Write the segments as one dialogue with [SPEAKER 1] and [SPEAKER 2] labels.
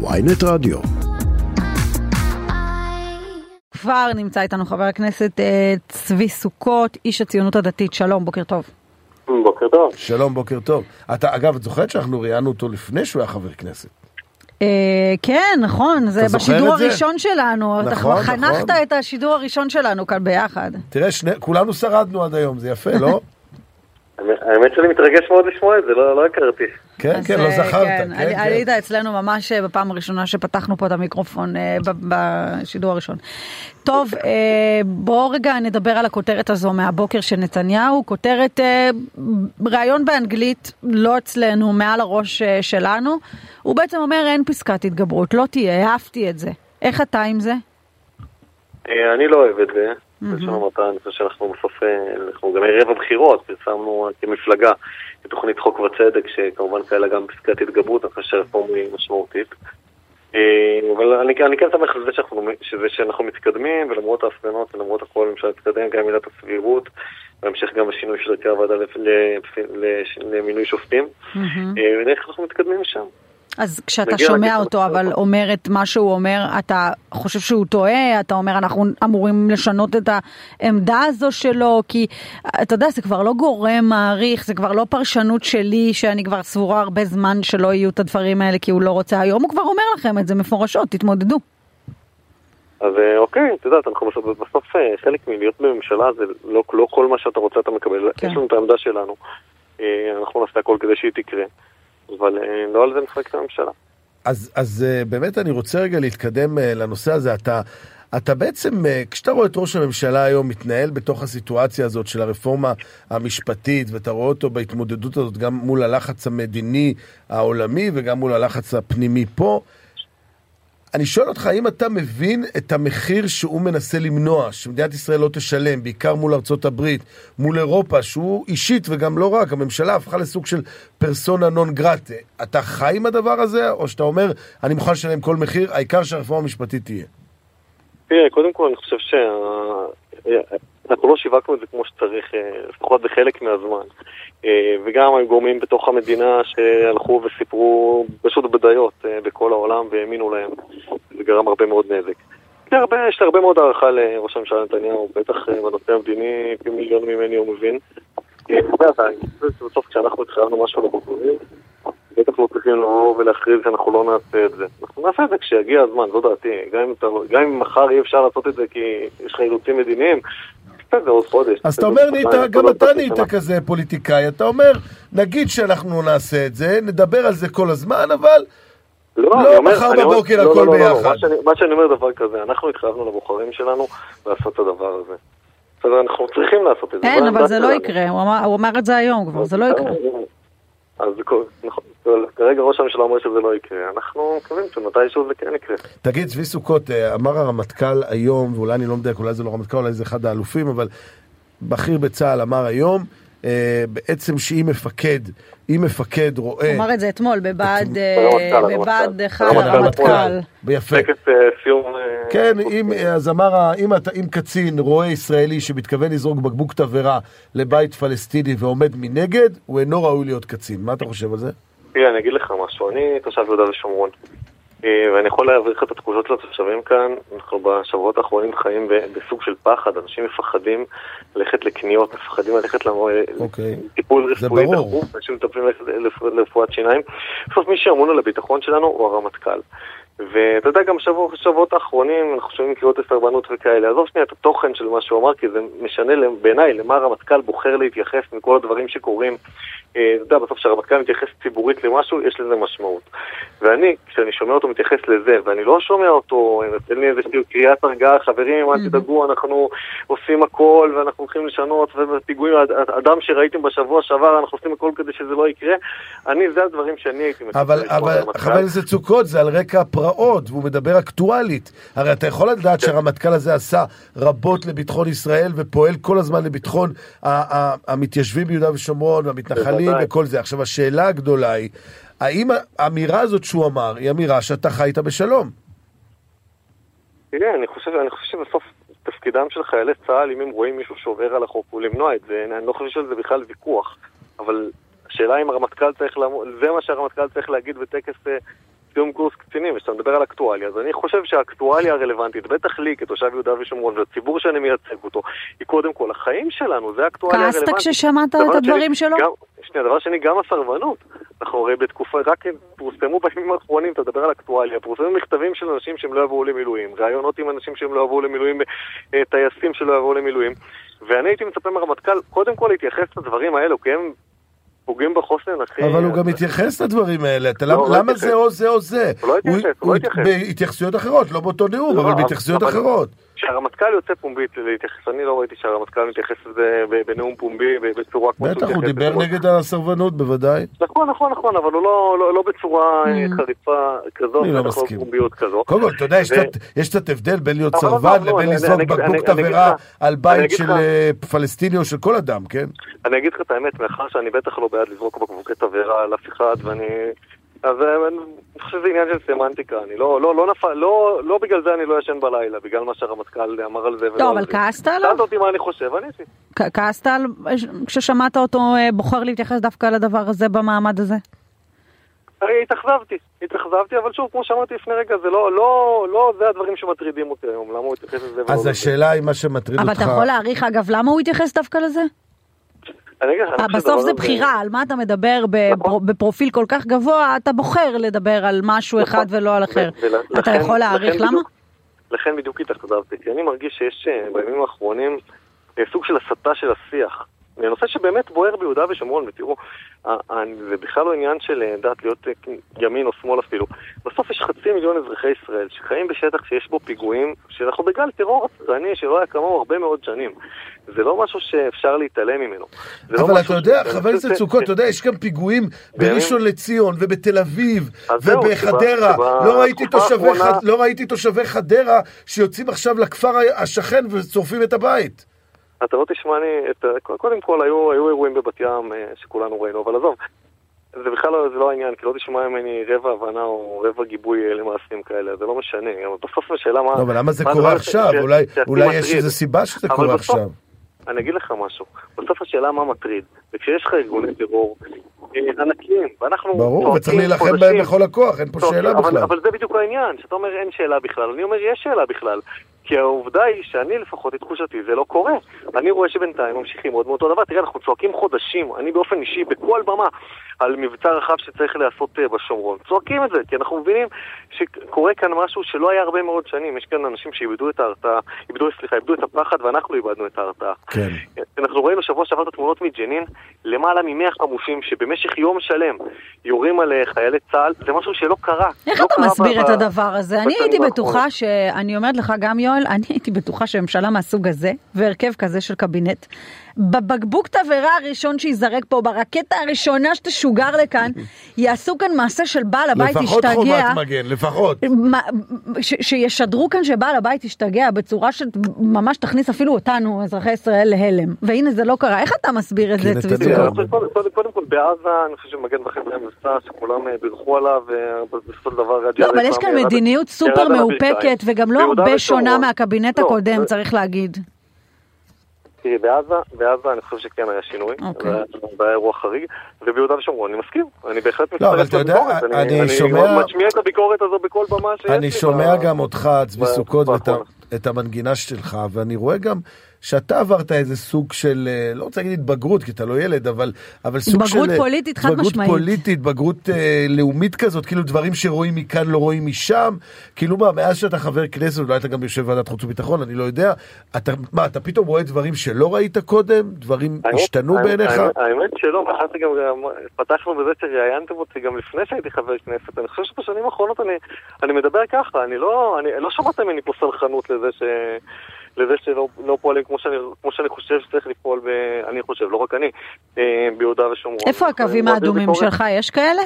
[SPEAKER 1] ויינט רדיו.
[SPEAKER 2] כבר נמצא איתנו חבר הכנסת אה, צבי סוכות, איש הציונות הדתית. שלום, בוקר טוב.
[SPEAKER 3] בוקר טוב.
[SPEAKER 4] שלום, בוקר טוב. אתה, אגב, את זוכרת שאנחנו ראיינו אותו לפני שהוא היה חבר כנסת?
[SPEAKER 2] אה, כן, נכון, זה בשידור
[SPEAKER 4] את זה?
[SPEAKER 2] הראשון שלנו. אתה
[SPEAKER 4] נכון,
[SPEAKER 2] כבר חנכת
[SPEAKER 4] נכון.
[SPEAKER 2] את השידור הראשון שלנו כאן ביחד.
[SPEAKER 4] תראה, שני, כולנו שרדנו עד היום, זה יפה, לא?
[SPEAKER 3] האמת שאני מתרגש מאוד לשמוע את זה, לא לא הכרתי.
[SPEAKER 4] כן, כן, לא
[SPEAKER 2] אה,
[SPEAKER 4] זכרת.
[SPEAKER 2] כן,
[SPEAKER 4] כן, כן.
[SPEAKER 2] עלית אצלנו ממש אה, בפעם הראשונה שפתחנו פה את המיקרופון אה, בשידור הראשון. טוב, בואו רגע נדבר על הכותרת הזו מהבוקר של נתניהו, כותרת ראיון באנגלית, לא אצלנו, מעל הראש שלנו. הוא בעצם אומר אין פסקת התגברות, לא תהיה, אהבתי את זה. איך אתה עם זה?
[SPEAKER 3] אני לא אוהב את זה. בלשון המעטה, אני חושב שאנחנו בסוף, אנחנו גם ערב הבחירות, פרסמנו כמפלגה את תוכנית חוק וצדק, שכמובן כאלה גם פסקת התגברות, אני חושב שהרפורמה היא משמעותית. אה, אבל אני, אני כן שמח על זה שאנחנו, שזה שאנחנו מתקדמים, ולמרות ההפגנות ולמרות הכל, הממשלה תתקדם, גם עילת הסבירות, בהמשך גם השינוי של הרכב הוועדה למינוי שופטים, אה, ונראה איך אנחנו מתקדמים משם.
[SPEAKER 2] אז כשאתה שומע אותו, אבל. אומר את מה שהוא אומר, אתה חושב שהוא טועה? אתה אומר, אנחנו אמורים לשנות את העמדה הזו שלו? כי, אתה יודע, זה כבר לא גורם מעריך, זה כבר לא פרשנות שלי, שאני כבר סבורה הרבה זמן שלא יהיו את הדברים האלה, כי הוא לא רוצה. היום הוא כבר אומר לכם את זה מפורשות, תתמודדו.
[SPEAKER 3] אז אה, אוקיי, את יודעת, אנחנו בסוף, בסוף אה, חלק מלהיות בממשלה זה לא, לא כל מה שאתה רוצה אתה מקבל,
[SPEAKER 2] כן.
[SPEAKER 3] יש לנו את העמדה שלנו, אה, אנחנו נעשה הכל כדי שהיא תקרה, אבל אה, לא על זה את הממשלה.
[SPEAKER 4] אז, אז אה, באמת אני רוצה רגע להתקדם אה, לנושא הזה. אתה, אתה בעצם, כשאתה רואה את ראש הממשלה היום מתנהל בתוך הסיטואציה הזאת של הרפורמה המשפטית, ואתה רואה אותו בהתמודדות הזאת גם מול הלחץ המדיני העולמי וגם מול הלחץ הפנימי פה, אני שואל אותך, האם אתה מבין את המחיר שהוא מנסה למנוע, שמדינת ישראל לא תשלם, בעיקר מול ארצות הברית, מול אירופה, שהוא אישית וגם לא רק, הממשלה הפכה לסוג של פרסונה נון גרטה. אתה חי עם הדבר הזה, או שאתה אומר, אני מוכן לשלם כל מחיר, העיקר שהרפורמה המשפטית תהיה?
[SPEAKER 3] תראה, קודם כל אני חושב שאנחנו לא שיווקנו את זה כמו שצריך, אה, לפחות בחלק מהזמן. אה, וגם היו גורמים בתוך המדינה שהלכו וסיפרו פשוט בדיות אה, בכל העולם והאמינו להם. זה גרם הרבה מאוד נזק. הרבה, יש הרבה מאוד הערכה לראש הממשלה נתניהו, בטח בנושא המדיני, פי מיליון ממני הוא מבין. שבסוף כשאנחנו התחייבנו משהו לבוחרים, בטח לא צריכים לבוא ולהכריז שאנחנו לא נעשה את זה. אנחנו נעשה את זה כשיגיע הזמן, זו דעתי. גם אם, אם מחר אי אפשר לעשות את זה כי יש לך אילוצים מדיניים, תעשה את זה עוד חודש.
[SPEAKER 4] אז אתה אומר, נהיית, גם
[SPEAKER 3] לא
[SPEAKER 4] אתה
[SPEAKER 3] חצי
[SPEAKER 4] נהיית. כזה פוליטיקאי, אתה אומר, נגיד שאנחנו נעשה את זה, נדבר על זה כל הזמן, אבל
[SPEAKER 3] לא,
[SPEAKER 4] לא
[SPEAKER 3] אני אומר-
[SPEAKER 4] מחר
[SPEAKER 3] אני אומר-
[SPEAKER 4] בבוקר
[SPEAKER 3] לא,
[SPEAKER 4] הכל
[SPEAKER 3] לא, לא, לא,
[SPEAKER 4] ביחד.
[SPEAKER 3] מה שאני- מה שאני אומר דבר כזה, אנחנו התחייבנו לבוחרים שלנו לעשות את הדבר הזה. בסדר, אנחנו צריכים לעשות את זה.
[SPEAKER 2] אין, אבל זה לא. יקרה, הוא אמר את זה היום כבר, זה לא יקרה.
[SPEAKER 3] אז נכון, כרגע ראש הממשלה אומר שזה לא יקרה, אנחנו מקווים שמתישהו זה כן יקרה.
[SPEAKER 4] תגיד, צבי סוכות, אה, אמר הרמטכ"ל היום, ואולי אני לא מדייק, אולי זה לא רמטכ"ל, אולי זה אחד האלופים, אבל בכיר בצה"ל אמר היום, בעצם שאם מפקד, אם מפקד רואה...
[SPEAKER 2] הוא אמר את זה אתמול בבה"ד אה,
[SPEAKER 3] הרמטכ"ל,
[SPEAKER 2] בבה"ד
[SPEAKER 3] הרמטכ"ל.
[SPEAKER 2] אחד.
[SPEAKER 4] ביפה.
[SPEAKER 3] טקס אה. אה,
[SPEAKER 4] כן, אם, אז אמר, אם, אתה, אם קצין רואה ישראלי שמתכוון לזרוק בקבוק תבערה לבית פלסטיני ועומד מנגד, הוא אינו ראוי להיות קצין. מה אתה חושב על זה?
[SPEAKER 3] תראה, אני אגיד לך משהו, אני תושב יהודה ושומרון, אה, ואני יכול להעביר לך את התחושות של התושבים כאן, אנחנו בשבועות האחרונים חיים בסוג של פחד, אנשים מפחדים ללכת לקניות, מפחדים ללכת
[SPEAKER 4] אוקיי.
[SPEAKER 3] לטיפול רפואי. דחוף, אנשים מטפלים לרפואת שיניים, בסוף מי שאמון על הביטחון שלנו הוא הרמטכ"ל. ואתה יודע, גם בשבוע- בשבועות האחרונים אנחנו שומעים קריאות לסרבנות וכאלה. עזוב שנייה את התוכן של מה שהוא אמר, כי זה משנה בעיניי למה הרמטכ"ל בוחר להתייחס מכל הדברים שקורים. אה, אתה יודע, בסוף כשהרמטכ"ל מתייחס ציבורית למשהו, יש לזה משמעות. ואני, כשאני שומע אותו מתייחס לזה, ואני לא שומע אותו, נותן לי איזושהי קריאת הרגעה, חברים, אל תדאגו, אנחנו עושים הכל, ואנחנו הולכים לשנות, ובפיגועים, הד- אדם שראיתם בשבוע שעבר, אנחנו עושים הכל כדי שזה לא יקרה. אני, זה הדברים שאני הייתי מצפה
[SPEAKER 4] אבל,
[SPEAKER 3] לשמוע
[SPEAKER 4] אבל
[SPEAKER 3] מהרמטכ"ל.
[SPEAKER 4] חבר הכנסת סוכות, זה על רקע הפרעות, והוא מדבר אקטואלית. הרי אתה יכול לדעת שהרמטכ"ל הזה עשה רבות לביטחון ישראל, ופועל כל הזמן לביטחון המתיישבים ביהודה ושומרון, והמתנחלים. וכל זה. עכשיו, השאלה הגדולה היא, האם האמירה הזאת שהוא אמר, היא אמירה שאתה חי איתה בשלום?
[SPEAKER 3] תראה, אני חושב, אני חושב שבסוף תפקידם של חיילי צה"ל, אם הם רואים מישהו שעובר על החוק, הוא למנוע את זה. אני לא חושב שזה בכלל ויכוח. אבל השאלה אם הרמטכ"ל צריך לעמוד, זה מה שהרמטכ"ל צריך להגיד בטקס אה, סיום קורס קצינים. יש כשאתה מדבר על אקטואליה, אז אני חושב שהאקטואליה הרלוונטית, בטח לי כתושב יהודה ושומרון והציבור שאני מייצג אותו, היא קודם כל החיים שלנו, זה האקטואליה הרלוונטית.
[SPEAKER 2] כעסת כששמעת את הדברים שלו?
[SPEAKER 3] גם, שנייה, דבר שני, גם הסרבנות. אנחנו הרי בתקופה, רק פורסמו בימים האחרונים, אתה מדבר על אקטואליה, פורסמו מכתבים של אנשים שהם לא יבואו למילואים, ראיונות עם אנשים שהם לא יבואו למילואים, אה, טייסים שלא יבואו למילואים. ואני הייתי מצפה מהרמטכ"ל, קודם כל להתייחס לדברים האלו, כי הם פוגעים בחוסן, אחי.
[SPEAKER 4] אבל הוא גם מתייחס לדברים האלה, לא, למה לא זה או זה או זה?
[SPEAKER 3] הוא לא התייחס, הוא לא התייחס.
[SPEAKER 4] בהתייחסויות אחרות, לא באותו נאום, לא, אבל בהתייחסויות אחרות.
[SPEAKER 3] כשהרמטכ"ל יוצא פומבית להתייחס, אני לא ראיתי שהרמטכ"ל מתייחס לזה בנאום פומבי בצורה כמו
[SPEAKER 4] שהוא מתייחס. בטח, הוא דיבר נגד הסרבנות בוודאי.
[SPEAKER 3] נכון, נכון, נכון, אבל הוא לא, לא, לא בצורה אה, mm. חריפה כזו,
[SPEAKER 4] אני לא מסכים. קודם כל, אתה יודע, יש קצת הבדל בין להיות סרבן לבין לזרוק בקבוק תבערה על בית של אה, פלסטיני או של כל אדם, כן?
[SPEAKER 3] אני אגיד לך את האמת, מאחר שאני בטח לא בעד לזרוק בקבוקי תבערה על אף אחד, ואני... אז אה, אני חושב שזה עניין של סמנטיקה, אני לא, לא, לא נפל, לא, לא בגלל זה אני לא ישן בלילה, בגלל מה שהרמטכ"ל אמר על זה.
[SPEAKER 2] לא, אבל כעסת עליו?
[SPEAKER 3] שאלת אותי מה אני חושב, עניתי.
[SPEAKER 2] כעסת על, כששמעת אותו אה, בוחר להתייחס דווקא לדבר הזה במעמד הזה?
[SPEAKER 3] התאכזבתי, התאכזבתי, אבל שוב, כמו שאמרתי לפני רגע, זה לא, לא, לא, זה הדברים שמטרידים אותי היום, למה הוא התייחס לזה
[SPEAKER 4] אז השאלה היא מה שמטריד
[SPEAKER 2] אותך...
[SPEAKER 4] אבל
[SPEAKER 2] אתה יכול להעריך, אגב, למה הוא התייחס דווקא לזה? בסוף זה בחירה, על מה אתה מדבר נכון. בפרופיל כל כך גבוה, אתה בוחר לדבר על משהו נכון. אחד ולא על אחר. אתה יכול להעריך למה?
[SPEAKER 3] לכן בדיוק התאכזבתי, כי אני מרגיש שיש אה, בימים האחרונים אה, סוג של הסתה של השיח. זה נושא שבאמת בוער ביהודה ושומרון, ותראו, זה בכלל לא עניין של אה, דת להיות ימין או שמאל אפילו. בסוף יש חצי מיליון אזרחי ישראל שחיים בשטח שיש בו פיגועים, שאנחנו בגל טרור רצחני שלא היה כמוהו הרבה מאוד שנים. זה לא משהו שאפשר להתעלם ממנו.
[SPEAKER 4] לא אבל לא אתה יודע, חבר הכנסת סוכות, אתה יודע, יש גם פיגועים בראשון לציון ובתל אביב ובחדרה. לא, לא ראיתי תושבי חדרה שיוצאים עכשיו לכפר השכן ושורפים את הבית.
[SPEAKER 3] אתה לא תשמע לי, את, קודם כל היו, היו אירועים בבת ים אה, שכולנו ראינו, אבל עזוב, זה בכלל לא, זה לא העניין, כי לא תשמע ממני רבע הבנה או רבע גיבוי אה, למעשים כאלה, זה לא משנה, בסוף השאלה מה...
[SPEAKER 4] לא, אבל למה זה קורה עכשיו? אולי, אולי יש איזו סיבה שזה קורה בסוף, עכשיו.
[SPEAKER 3] אני אגיד לך משהו, בסוף השאלה מה מטריד, וכשיש לך ארגוני טרור אה, ענקיים, ואנחנו...
[SPEAKER 4] ברור, וצריך להילחם בהם בכל הכוח, אין פה שאלה
[SPEAKER 3] אבל,
[SPEAKER 4] בכלל.
[SPEAKER 3] אבל זה בדיוק העניין, שאתה אומר אין שאלה בכלל, אני אומר יש שאלה בכלל. כי העובדה היא שאני לפחות, את תחושתי, זה לא קורה. אני רואה שבינתיים ממשיכים עוד מאותו דבר. תראה, אנחנו צועקים חודשים, אני באופן אישי, בכל במה, על מבצע רחב שצריך להיעשות אה, בשומרון. צועקים את זה, כי אנחנו מבינים שקורה כאן משהו שלא היה הרבה מאוד שנים. יש כאן אנשים שאיבדו את ההרתעה, איבדו, סליחה, איבדו את הפחד ואנחנו איבדנו את ההרתעה.
[SPEAKER 4] כן.
[SPEAKER 3] אנחנו ראינו שבוע שעבר את התמונות מג'נין, למעלה מ-100 חמושים שבמשך יום שלם יורים על אה, חיילי צה"ל, זה משהו שלא קרה.
[SPEAKER 2] איך
[SPEAKER 3] לא
[SPEAKER 2] אתה מסביר את הדבר הזה? אני הייתי בטוחה ש... אני אומרת לך גם, יואל, אני הייתי בטוחה שממשלה מהסוג הזה, והרכב כזה של קבינט, בבקבוק תבערה הראשון שייזרק פה, ברקטה הראשונה שתשוגר לכאן, יעשו כאן מעשה של בעל הבית ישתגע.
[SPEAKER 4] לפחות חומת מגן, לפחות.
[SPEAKER 2] שישדרו כאן שבעל הבית ישתגע בצורה שממש תכניס אפילו אותנו, אזרחי ישראל, להלם. והנה זה לא קרה. איך אתה מסביר את זה, צבי
[SPEAKER 3] סוכות? קודם כל, בעזה, אני חושב שמגן וחצי היה מבצע שכולם אה, בירכו עליו, ובסופו של דבר...
[SPEAKER 2] לא, אבל יש כאן מדיניות סופר מאופקת, וגם לא הרבה שונה מהקבינט לא, הקודם, צריך להגיד.
[SPEAKER 3] תראי, בעזה, בעזה אני חושב שכן היה שינוי, אוקיי. זה היה אירוע חריג, וביהודה ושומרון אני מסכים, אני בהחלט
[SPEAKER 4] מצטרף לא, לביקורת, אני, אני שומע...
[SPEAKER 3] אני משמיע את הביקורת הזו בכל במה שיש לי.
[SPEAKER 4] אני שומע גם אותך, צבי סוכות, ואת המנגינה שלך, ואני רואה גם שאתה עברת איזה סוג של, אה, לא רוצה להגיד התבגרות, כי אתה לא ילד, אבל, אבל סוג
[SPEAKER 2] בגרות
[SPEAKER 4] של...
[SPEAKER 2] בגרות פוליטית חד משמעית.
[SPEAKER 4] בגרות פוליטית, בגרות אה, לאומית כזאת, כאילו דברים שרואים מכאן לא רואים משם. כאילו מה, מאז שאתה חבר כנסת, אולי אתה גם יושב בוועדת חוץ וביטחון, אני לא יודע. אתה, מה, אתה פתאום רואה דברים שלא ראית קודם? דברים האמת, השתנו האמת, בעיניך?
[SPEAKER 3] האמת, האמת שלא, מאחר שגם פתחנו בזה שראיינתם אותי גם לפני שהייתי חבר כנסת. אני חושב שבשנים האחרונות אני, אני מדבר ככה, אני לא, אני, לא שמעתם ממני פה סלחנות לזה ש... לזה שלא לא פועלים כמו שאני, כמו שאני חושב שצריך לפעול, ב, אני חושב, לא רק אני, אה, ביהודה ושומרון.
[SPEAKER 2] איפה הקווים האדומים שלך? יש כאלה?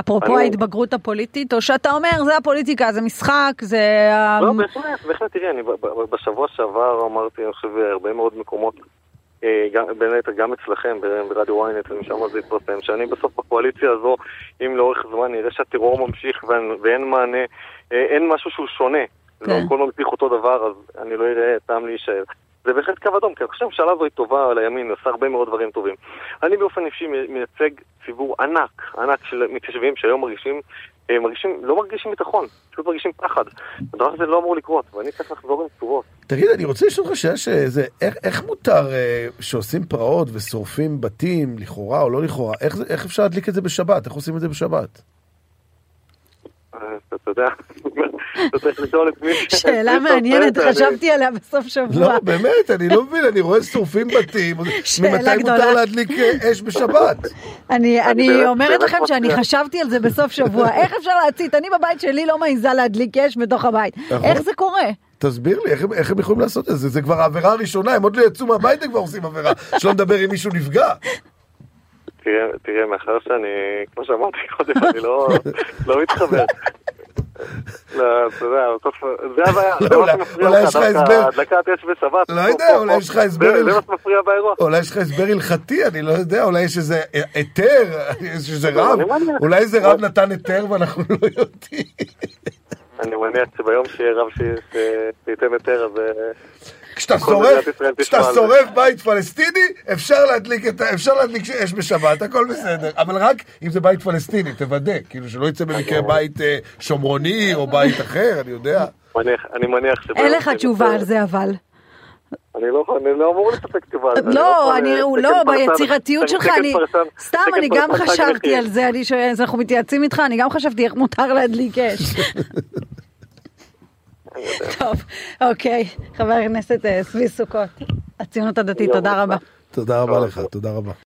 [SPEAKER 2] אפרופו אני... ההתבגרות הפוליטית, או שאתה אומר, זה הפוליטיקה, זה משחק, זה...
[SPEAKER 3] לא, בהחלט, בהחלט, תראי, אני בשבוע שעבר אמרתי, אני חושב, הרבה מאוד מקומות, אה, בין היתר גם אצלכם, ברדיו ynet, ומשם זה התפרסם, שאני בסוף בקואליציה הזו, אם לאורך זמן נראה שהטרור ממשיך ואין מענה, אה, אין משהו שהוא שונה. לא הכל ממשיך אותו דבר, אז אני לא אראה טעם להישאר. זה בהחלט קו אדום, כי אני חושב שהממשלה הזו היא טובה על הימין, עושה הרבה מאוד דברים טובים. אני באופן אישי מייצג ציבור ענק, ענק של מתיישבים שהיום מרגישים אה, מרגישים, לא מרגישים ביטחון, פשוט מרגישים פחד. הדבר הזה לא אמור לקרות, ואני צריך לחזור עם תשובות.
[SPEAKER 4] תגיד, אני רוצה לשאול אותך שאלה שזה, איך, איך מותר אה, שעושים פרעות ושורפים בתים, לכאורה או לא לכאורה, איך, איך אפשר להדליק את זה בשבת? איך עושים את זה בשבת?
[SPEAKER 3] אתה אתה יודע, אתה צריך לשאול את מי...
[SPEAKER 2] שאלה מעניינת, חשבתי עליה בסוף שבוע.
[SPEAKER 4] לא, באמת, אני לא מבין, אני רואה שורפים בתים, ממתי מותר. להדליק אה, אש בשבת?
[SPEAKER 2] אני, אומרת לכם שאני. חשבתי על זה בסוף שבוע, איך אפשר להצית? אני בבית שלי לא מעיזה להדליק אש בתוך הבית.
[SPEAKER 4] נכון.
[SPEAKER 2] איך זה קורה?
[SPEAKER 4] תסביר לי, איך הם יכולים לעשות את זה? זה כבר העבירה הראשונה, הם עוד לא יצאו מהבית, הם כבר עושים עבירה. שלא נדבר אם מישהו נפגע.
[SPEAKER 3] תראה, מאחר שאני, כמו שאמרתי קודם, אני לא לא מתחבר. לא, אתה יודע, זה הבעיה,
[SPEAKER 4] לא,
[SPEAKER 3] זה מה שמפריע לך דווקא. הדלקת אש בשבת.
[SPEAKER 4] לא יודע, אולי. יש לך הסבר
[SPEAKER 3] זה- זה מה שמפריע באירוע.
[SPEAKER 4] אולי יש לך הסבר הלכתי, אני לא יודע, אולי יש איזה היתר, יש איזה
[SPEAKER 3] לא,
[SPEAKER 4] רב,
[SPEAKER 3] מניח.
[SPEAKER 4] אולי איזה רב נתן היתר ואנחנו לא יודעים.
[SPEAKER 3] אני מניח שביום שיהיה רב ש- שייתן היתר, אז... אה,
[SPEAKER 4] כשאתה שורף, בית פלסטיני, אפשר להדליק את ה- אפשר להדליק אש בשבת, הכל בסדר. אבל רק אם זה בית פלסטיני, תוודא, כאילו שלא יצא במקרה בית אה, שומרוני או בית אחר, אני יודע.
[SPEAKER 3] אני מניח שביום
[SPEAKER 2] אין לך
[SPEAKER 3] שיהיה
[SPEAKER 2] תשובה
[SPEAKER 3] היתר-
[SPEAKER 2] על זה אבל.
[SPEAKER 3] אני לא אני לא אמור לספק תשובה על זה.
[SPEAKER 2] לא,
[SPEAKER 3] יכול,
[SPEAKER 2] אני,
[SPEAKER 3] אה,
[SPEAKER 2] הוא לא, ביצירתיות שלך, אני, סתם, אני גם חשבתי. על זה, אני שואל, אנחנו מתייעצים איתך, אני גם חשבתי איך מותר להדליק אש. טוב, אוקיי, חבר הכנסת אה, צבי סוכות, הציונות הדתית, תודה רבה.
[SPEAKER 4] תודה רבה לך, תודה רבה.